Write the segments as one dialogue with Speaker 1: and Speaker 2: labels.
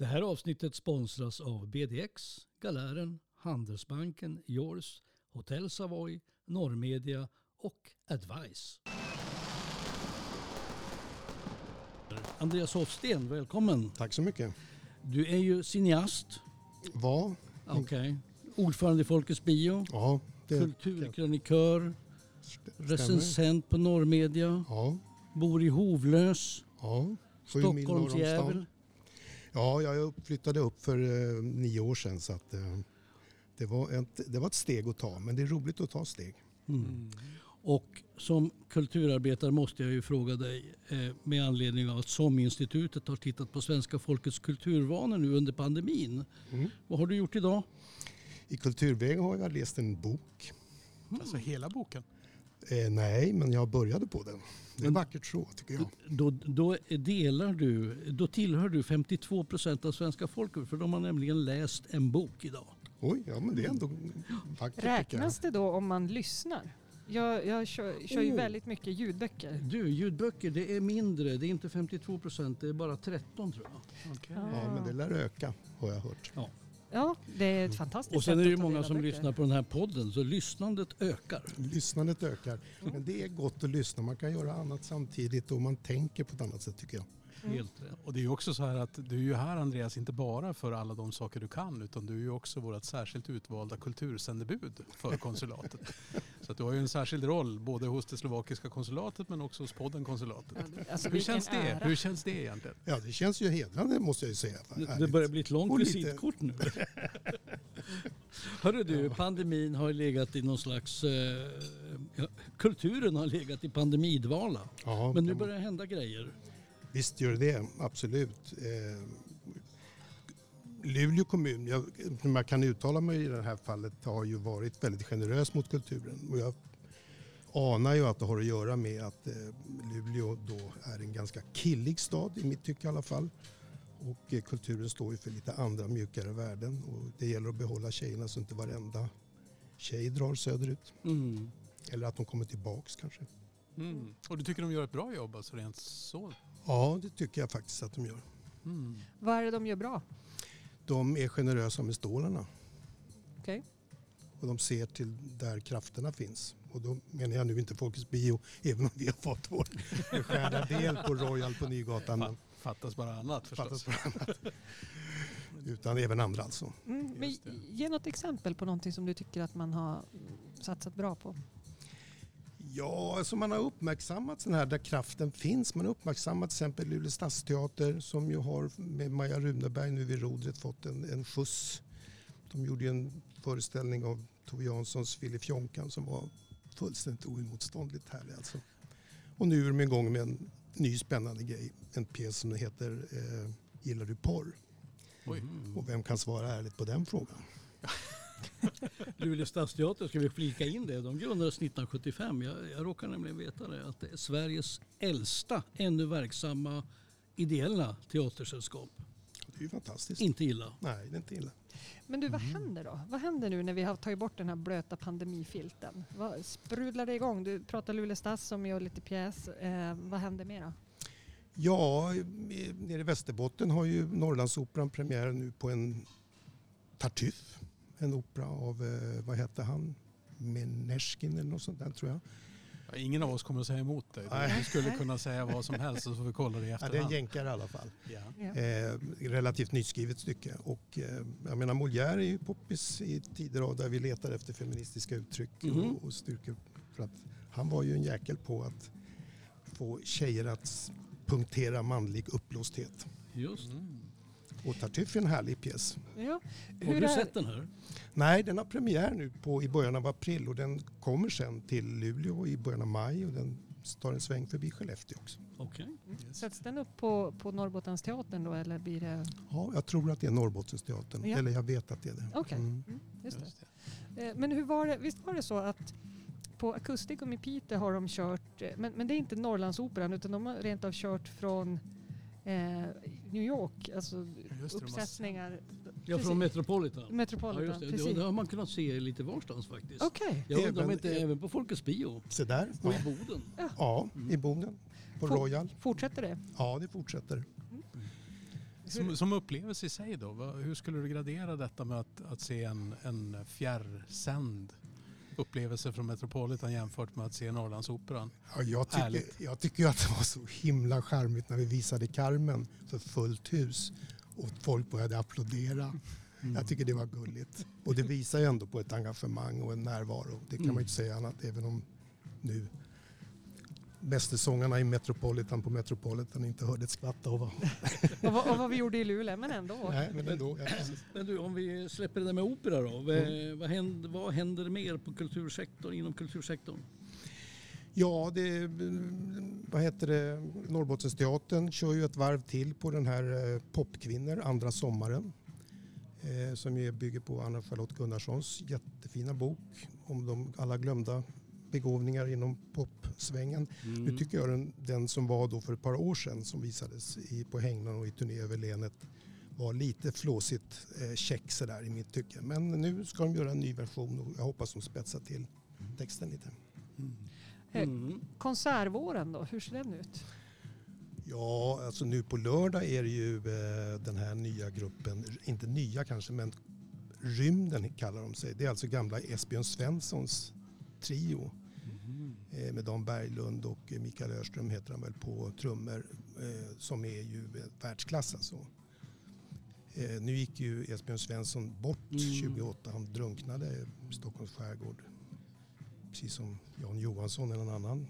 Speaker 1: Det här avsnittet sponsras av BDX, Galären, Handelsbanken, Yours, Hotell Savoy, Norrmedia och Advice. Andreas Hofsten, välkommen.
Speaker 2: Tack så mycket.
Speaker 1: Du är ju cineast,
Speaker 2: Var?
Speaker 1: okej. ordförande i Folkets Bio,
Speaker 2: Ja, det
Speaker 1: kulturkrönikör,
Speaker 2: stämmer.
Speaker 1: recensent på Norrmedia,
Speaker 2: Ja,
Speaker 1: bor i Hovlös,
Speaker 2: ja.
Speaker 1: Stockholmsjävel.
Speaker 2: Ja, jag flyttade upp för eh, nio år sedan så att eh, det, var ett, det var ett steg att ta. Men det är roligt att ta steg.
Speaker 1: Mm. Och som kulturarbetare måste jag ju fråga dig eh, med anledning av att SOM-institutet har tittat på svenska folkets kulturvanor nu under pandemin.
Speaker 2: Mm.
Speaker 1: Vad har du gjort idag?
Speaker 2: I Kulturväg har jag läst en bok.
Speaker 3: Alltså hela boken?
Speaker 2: Eh, nej, men jag började på den. Det är
Speaker 1: Men-
Speaker 2: vackert så tycker jag.
Speaker 1: Då, då delar du, då tillhör du 52 procent av svenska folket för de har nämligen läst en bok idag.
Speaker 2: Oj, ja men det är ändå vackert
Speaker 4: Räknas det då om man lyssnar? Jag, jag kör, kör ju
Speaker 1: Oh.
Speaker 4: väldigt mycket ljudböcker.
Speaker 1: Du, ljudböcker det är mindre, det är inte 52 procent, det är bara 13 tror jag.
Speaker 3: Okay.
Speaker 2: jag. Ja, men det lär öka har jag hört.
Speaker 4: Ja, det är ett fantastiskt
Speaker 1: Och sen
Speaker 4: sätt
Speaker 1: är det ju många som
Speaker 4: böcker.
Speaker 1: lyssnar på den här podden så lyssnandet ökar.
Speaker 2: Lyssnandet ökar. Men det är gott att lyssna. Man kan göra annat samtidigt och man tänker på ett annat sätt tycker jag.
Speaker 4: Mm.
Speaker 1: Helt rätt.
Speaker 3: Och det är ju också så här att du är ju här Andreas inte bara för alla de saker du kan utan du är ju också vårt särskilt utvalda kultursändebud för konsulatet. att du har ju en särskild roll både hos det slovakiska konsulatet men också hos podden konsulatet.
Speaker 4: Alltså,
Speaker 3: Hur känns det?
Speaker 4: ära.
Speaker 3: Hur känns det egentligen?
Speaker 2: Ja, det känns ju hedrande måste jag ju säga.
Speaker 1: Det, det börjar bli ett långt
Speaker 2: Och lite-
Speaker 1: visitkort nu. Hörru du, pandemin har legat i någon slags... Eh, kulturen har legat i pandemidvala.
Speaker 2: Ja,
Speaker 1: Men nu börjar det hända grejer.
Speaker 2: Visst gör det absolut. Eh, Luleå kommun, jag, jag kan uttala mig i det här fallet, har ju varit väldigt generös mot kulturen. Och jag anar ju att det har att göra med att eh, Luleå då är en ganska killig stad, i mitt tycke i alla fall. Och eh, kulturen står ju för lite andra mjukare värden och det gäller att behålla tjejerna så inte varenda tjej drar söderut.
Speaker 1: Mm.
Speaker 2: Eller att de kommer tillbaks kanske.
Speaker 3: Mm. Och du tycker de gör ett bra jobb alltså rent så?
Speaker 2: Ja, det tycker jag faktiskt att de gör.
Speaker 3: Mm.
Speaker 4: Vad är det de gör bra?
Speaker 2: De är generösa med stålarna.
Speaker 4: Okej.
Speaker 2: och de ser till där krafterna finns. Och då menar jag nu inte Folkets Bio, även om vi har fått vår beskärda del på Royal på Nygatan. Men
Speaker 3: Fattas bara annat förstås.
Speaker 2: fattas på annat. Utan även andra alltså.
Speaker 4: Mm, men ge något exempel på någonting som du tycker att man har satsat bra på.
Speaker 2: Ja, alltså man har uppmärksammat sådana här där kraften finns. Man har uppmärksammat till exempel Luleå stadsteater som ju har med Maja Runeberg nu vid rodret fått en, en skjuts. De gjorde ju en föreställning av Tove Janssons Filip Jonkan som var fullständigt oemotståndligt härlig alltså. Och nu är de igång med en ny spännande grej. En pjäs som heter eh, Gillar du porr?
Speaker 3: Oj.
Speaker 2: Och vem kan svara ärligt på den frågan?
Speaker 1: Luleå stadsteater, ska vi flika in det? De grundades 1975. Jag, jag råkar nämligen veta det. Att det är Sveriges äldsta ännu verksamma ideella teatersällskap.
Speaker 2: Det är ju fantastiskt.
Speaker 1: Inte illa.
Speaker 2: Nej, det är inte illa.
Speaker 4: Men du, vad
Speaker 2: Mm.
Speaker 4: händer då? Vad händer nu när vi har tagit bort den här blöta pandemifilten? Vad sprudlar det igång? Du pratar Luleå Stads som gör lite pjäs. Eh, vad händer mera?
Speaker 2: Ja, i- nere i Västerbotten har ju Norrlandsoperan premiär nu på en Tartuffe. En opera av, eh, vad hette han? Meneskin eller något sånt där tror jag.
Speaker 3: Ja, Ingen av oss kommer att säga emot dig.
Speaker 2: Nej.
Speaker 3: Du skulle kunna säga vad som helst och så får vi kolla det i
Speaker 2: Ja, det är en
Speaker 3: efterhand.
Speaker 2: jänkare i alla fall.
Speaker 3: Ja.
Speaker 4: Ja.
Speaker 2: Eh, relativt nyskrivet stycke. Och, eh, jag menar Molière är ju poppis i tider av där vi letar efter feministiska uttryck
Speaker 1: Mhm.
Speaker 2: och, och styrkor. För att han var ju en jäkel på att få tjejer att punktera manlig uppblåsthet.
Speaker 1: Just.
Speaker 3: Mm.
Speaker 2: Och Tartuffe är en härlig pjäs.
Speaker 4: Ja.
Speaker 1: Har
Speaker 4: Hur
Speaker 1: du
Speaker 4: är-
Speaker 1: sett den här?
Speaker 2: Nej, den har premiär nu på, i början av april och den kommer sen till Luleå i början av maj och den tar en sväng förbi Skellefteå också.
Speaker 1: Okej.
Speaker 3: Yes.
Speaker 4: Sätts den upp på, på Norrbottensteatern då eller blir det...
Speaker 2: Ja, jag tror att det är Norrbottensteatern,
Speaker 4: Ja.
Speaker 2: eller jag vet att det är det.
Speaker 4: Okej.
Speaker 2: Mm.
Speaker 4: Mm, just det.
Speaker 3: Just det.
Speaker 4: Eh, Men hur var det, visst var det så att på Akustikum i Piteå har de kört, eh, men, men det är inte Norrlandsoperan utan de har rent av kört från eh, New York, alltså
Speaker 3: Just det, de
Speaker 4: uppsättningar.
Speaker 1: Ja, från Metropolitan.
Speaker 4: Metropolitan,
Speaker 1: ja, just det.
Speaker 4: precis.
Speaker 1: Det, har man kunnat se lite varstans faktiskt.
Speaker 4: Okej.
Speaker 1: Jag undrar om inte även på Folkets Bio
Speaker 2: Se där.
Speaker 1: och
Speaker 2: Ja.
Speaker 1: i Boden.
Speaker 2: ja, i Boden. På
Speaker 4: Fort-
Speaker 2: Royal.
Speaker 4: Fortsätter det?
Speaker 2: Ja, det fortsätter.
Speaker 3: Som, som upplevelse i sig då, hur skulle du gradera detta med att, att se en, en fjärrsänd upplevelse från Metropolitan jämfört med att se Norrlandsoperan?
Speaker 2: Ja, jag, tycker, jag tycker att det var så himla charmigt när vi visade Carmen för fullt hus och folk började applådera. Jag tycker det var gulligt. Och det visar ju ändå på ett engagemang och en närvaro. Det kan man ju inte säga annat även om nu mästersångarna i Metropolitan på Metropolitan inte hörde ett skvatt av.
Speaker 4: Och, vad, och vad vi gjorde i Luleå, men ändå.
Speaker 2: Nej, men ändå. Ja.
Speaker 1: Men du, om vi släpper det där med opera då. Vad- Vad, händer, vad händer mer på kultursektorn, inom kultursektorn?
Speaker 2: Ja, det, vad heter det, Norrbottensteatern kör ju ett varv till på den här eh, Popkvinnor andra sommaren. Eh, som ju bygger på Anna-Charlotte Gunnarssons jättefina bok om de alla glömda begåvningar inom popsvängen. Nu tycker jag den, den som var då för ett par år sedan som visades i, på Hängnan och i turné över länet var lite flåsigt eh, check sådär i mitt tycke. Men nu ska de göra en ny version och jag hoppas de spetsar till texten lite.
Speaker 1: Mm.
Speaker 4: Konsertvåren då, hur ser den ut?
Speaker 2: Ja, alltså nu på lördag är det ju eh, den här nya gruppen, inte nya kanske, men Rymden kallar de sig. Det är alltså gamla Esbjörn Svenssons trio med Dan Berglund och eh, Mikael Örström heter han väl på trummor eh, som är ju eh, världsklass alltså. Eh, nu gick ju Esbjörn Svensson bort
Speaker 1: Mm.
Speaker 2: 28, han drunknade i Stockholms skärgård. Precis som Jan Johansson eller någon annan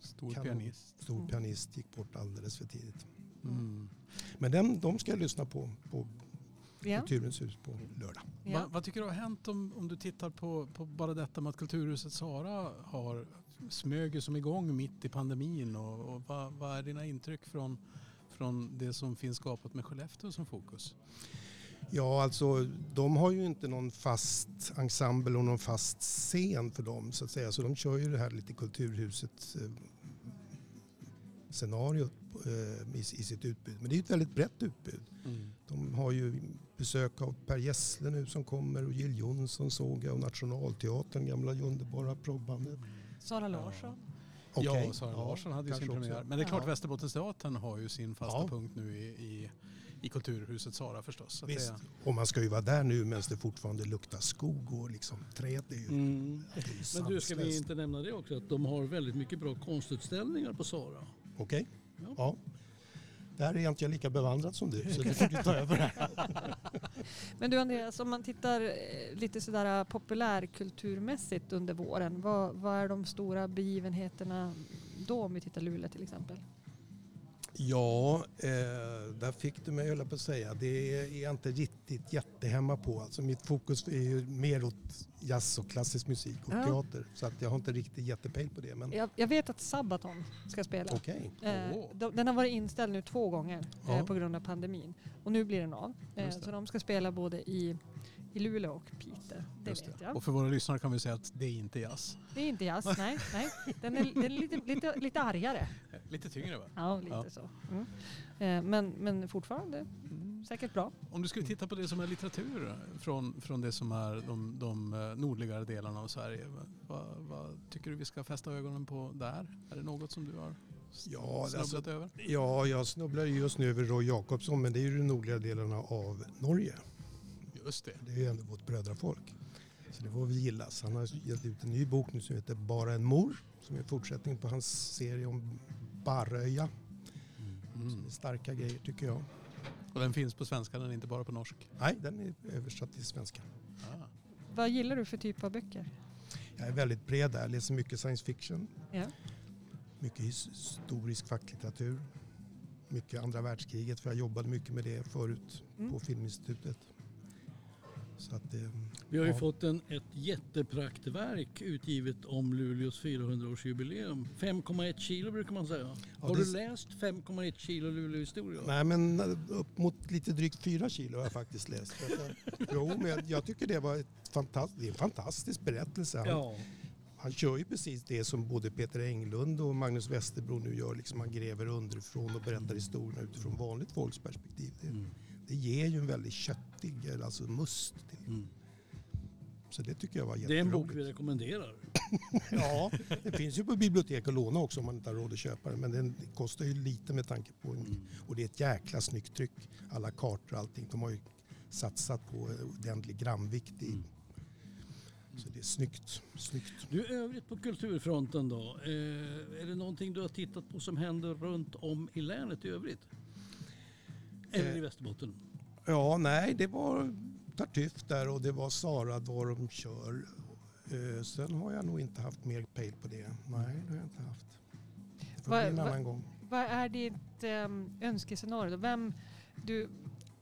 Speaker 3: Stor
Speaker 2: Kan-
Speaker 3: pianist.
Speaker 2: stor
Speaker 4: Mm.
Speaker 2: pianist gick bort alldeles för tidigt.
Speaker 3: Mm.
Speaker 2: Men den, de ska jag lyssna på på
Speaker 4: Ja.
Speaker 2: Kulturens hus på lördag.
Speaker 3: Va,
Speaker 4: Ja.
Speaker 3: vad tycker du har hänt om, om du tittar på, på bara detta med att Kulturhuset Sara har smög ju som igång mitt i pandemin och, och vad, vad är dina intryck från, från det som finns skapat med Skellefteå som fokus?
Speaker 2: Ja, alltså de har ju inte någon fast ensemble och någon fast scen för dem så att säga. Så de kör ju det här lite Kulturhuset eh, scenariot eh, i, i sitt utbud. Men det är ju ett väldigt brett utbud. De har ju besök av Per Gessle nu som kommer och Jill Johnson såg jag och Nationalteatern, gamla underbara progbandet.
Speaker 4: Sara Larsson.
Speaker 2: Okej,
Speaker 3: Ja, Sara Larsson hade ju sin
Speaker 2: också.
Speaker 3: premiär. Men det är klart
Speaker 4: Ja.
Speaker 3: Västerbottensteatern har ju sin fasta
Speaker 2: Ja.
Speaker 3: punkt nu i, i, i Kulturhuset Sara förstås.
Speaker 2: Visst,
Speaker 3: det,
Speaker 2: och man ska ju vara där nu medan det fortfarande luktar skog och liksom träd. Det är ju,
Speaker 1: Mm.
Speaker 2: det är ju
Speaker 1: Men du, ska vi inte nämna det också? Att de har väldigt mycket bra konstutställningar på Sara.
Speaker 2: Okej.
Speaker 1: Ja.
Speaker 2: Ja. Där är jag inte lika bevandrad som du, så du får ta över här.
Speaker 4: Men du Andreas, om man tittar eh, lite sådär eh, populärkulturmässigt under våren, vad, vad är de stora begivenheterna då om vi tittar Luleå till exempel?
Speaker 2: Ja, eh, där fick du mig höll på att säga. Det är jag inte riktigt jättehemma på. Alltså mitt fokus är ju mer åt jazz och klassisk musik och
Speaker 4: Ja.
Speaker 2: teater. Så att jag har inte riktigt jättepejl på det. Men
Speaker 4: Jag, jag vet att Sabaton ska spela.
Speaker 2: okej.
Speaker 4: Eh, de- Den har varit inställd nu två gånger eh,
Speaker 2: Ja.
Speaker 4: på grund av pandemin. Och nu blir den av. Eh, så de ska spela både i, i Luleå och Piteå. Det
Speaker 3: Just
Speaker 4: vet
Speaker 3: det.
Speaker 4: jag.
Speaker 3: Och för våra lyssnare kan vi säga att det är inte jazz.
Speaker 4: Det är inte jazz, nej. nej. Den är, den är lite, lite, lite argare.
Speaker 3: Lite tyngre va?
Speaker 4: Ja, lite
Speaker 3: Ja.
Speaker 4: så. Mm. Eh, men, men fortfarande säkert bra.
Speaker 3: Om du skulle titta på det som är litteratur från, från det som är de, de eh, nordligare delarna av Sverige. Vad, vad tycker du vi ska fästa ögonen på där? Är det något som du har
Speaker 2: Ja,
Speaker 3: snubblat
Speaker 2: alltså,
Speaker 3: över?
Speaker 2: ja, jag snubblar ju just nu över Roy Jakobsson men det är ju de nordliga delarna av Norge.
Speaker 3: Just det.
Speaker 2: Det är ju ändå vårt brödrafolk. Så det får vi gillas. Han har gett ut en ny bok nu som heter Bara en mor. Som är fortsättning på hans serie om Baröja.
Speaker 3: Mm.
Speaker 2: Starka grejer tycker jag.
Speaker 3: Och den finns på svenska, den är inte bara på norsk.
Speaker 2: Nej, den är översatt till svenska.
Speaker 3: Ah.
Speaker 4: Vad gillar du för typ av böcker?
Speaker 2: Jag är väldigt bred där. Jag läser mycket science fiction.
Speaker 4: Ja.
Speaker 2: Mycket his- historisk facklitteratur. Mycket andra världskriget för jag jobbade mycket med det förut
Speaker 4: Mm.
Speaker 2: på Filminstitutet. Att, eh,
Speaker 1: Vi har ju
Speaker 2: Ja.
Speaker 1: fått en, ett jättepraktverk utgivet om Luleås 400-årsjubileum. 5,1 kilo brukar man säga. har
Speaker 2: det-
Speaker 1: du läst 5,1 kilo Luleå-historia?
Speaker 2: Nej men eh, upp mot lite drygt fyra kilo har jag faktiskt läst. Jag- jo men jag, tycker det var ett fantastiskt, det är en fantastisk berättelse. Han,
Speaker 1: Ja.
Speaker 2: han kör ju precis det som både Peter Englund och Magnus Westerbro nu gör. Liksom han gräver underifrån och berättar historierna utifrån vanligt folks perspektiv. Det,
Speaker 1: Mm.
Speaker 2: Det ger ju en väldigt köttig, alltså must till.
Speaker 1: Mm.
Speaker 2: Så det tycker jag var
Speaker 1: Det är en bok
Speaker 2: jätteroligt.
Speaker 1: vi rekommenderar.
Speaker 2: ja, det finns ju på bibliotek att låna också om man inte har råd att köpa det. Men den kostar ju lite med tanke på...
Speaker 1: Mm.
Speaker 2: Och det är ett jäkla snyggt tryck. Alla kartor och allting. De har ju satsat på ordentlig gramvikt i.
Speaker 1: Mm.
Speaker 2: Så det är snyggt. snyggt.
Speaker 1: Du övrigt på kulturfronten då. Eh, är det någonting du har tittat på som händer runt om i länet i övrigt? Eller i
Speaker 2: Eh,
Speaker 1: Västerbotten?
Speaker 2: Ja, nej, det var Tartuffe där och det var Sara var de kör. Eh, sen har jag nog inte haft mer pejl på det. Nej, det har jag inte haft. Det får en
Speaker 4: va-
Speaker 2: annan gång.
Speaker 4: Vad är ditt um, önskescenario? då? Vem, du,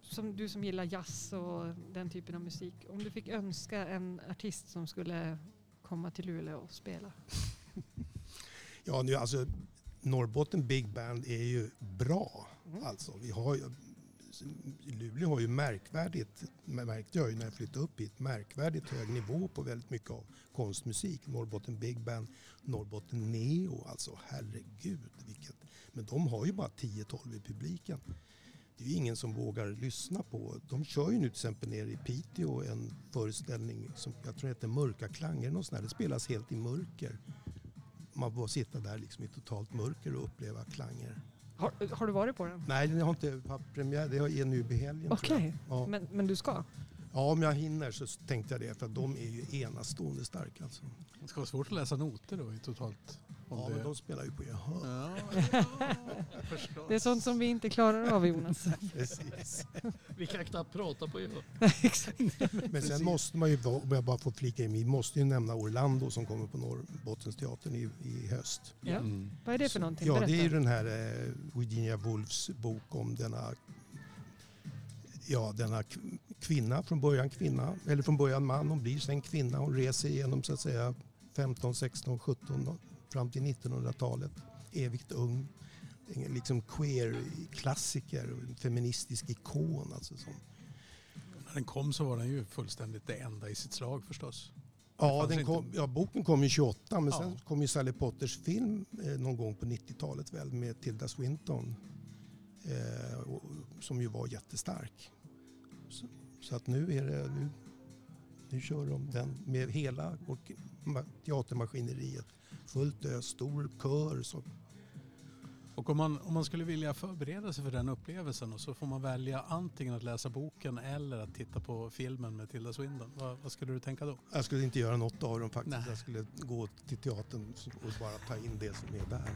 Speaker 4: som, du som gillar jazz och den typen av musik. Om du fick önska en artist som skulle komma till Luleå och spela.
Speaker 2: Ja, nu, alltså, Norrbotten Big Band är ju bra.
Speaker 4: Mm.
Speaker 2: Alltså, vi har ju, Luleå har ju märkvärdigt, märkte jag ju när jag flyttade upp hit, märkvärdigt hög nivå på väldigt mycket av konstmusik. Norrbotten Big Band, Norrbotten Neo, alltså herregud vilket. Men de har ju bara 10-12 i publiken. Det är ju ingen som vågar lyssna på. De kör ju nu till exempel nere i Piteå en föreställning som jag tror heter Mörka klanger. Något sånt där. Det spelas helt i mörker. Man får sitta där liksom i totalt mörker och uppleva klanger.
Speaker 4: Har, har du varit på den?
Speaker 2: Nej, jag har inte haft premiär. Det är nu i helgen.
Speaker 4: Okej,
Speaker 2: Ja.
Speaker 4: men, men du ska?
Speaker 2: ja, om jag hinner så tänkte jag det. För att de är ju enastående starka. Alltså.
Speaker 3: Det ska vara svårt att läsa noter då i totalt.
Speaker 2: Ja,
Speaker 3: det-
Speaker 2: men de spelar ju på gehör.
Speaker 3: Ja.
Speaker 4: Det är sånt som vi inte klarar av Jonas.
Speaker 2: Precis.
Speaker 1: Vi kan knappt prata på.
Speaker 4: Exakt.
Speaker 2: Men sen måste man ju, om jag bara får flika in, vi måste ju nämna Orlando som kommer på Norrbottensteatern i, i höst.
Speaker 4: Ja.
Speaker 3: Mm.
Speaker 4: Vad är det för någonting?
Speaker 2: Ja, det är ju den här eh, Virginia Woolfs bok om denna, ja, denna kvinna, från början kvinna, eller från början man, hon blir sen kvinna. Hon reser igenom så att säga 15, 16, 17 och fram till 1900-talet. Evigt ung. En Liksom queer-klassiker och en feministisk ikon. Alltså som,
Speaker 3: När den kom så var den ju fullständigt det enda i sitt slag förstås.
Speaker 2: Ja, den kom, ja, boken kom ju 28 men
Speaker 3: Ja.
Speaker 2: sen kom ju Sally Potters film eh, någon gång på 90-talet väl med Tilda Swinton. Eh, och, som ju var jättestark. Så, så att nu är det, nu, nu kör de den med hela ma- teatermaskineriet. Fullt ös, stor kör. Så,
Speaker 3: Och om man, om man skulle vilja förbereda sig för den upplevelsen och så får man välja antingen att läsa boken eller att titta på filmen med Tilda Swinton. Vad, vad skulle du tänka då?
Speaker 2: jag skulle inte göra något av dem faktiskt.
Speaker 3: Nej.
Speaker 2: Jag skulle gå till teatern och bara ta in det som är där.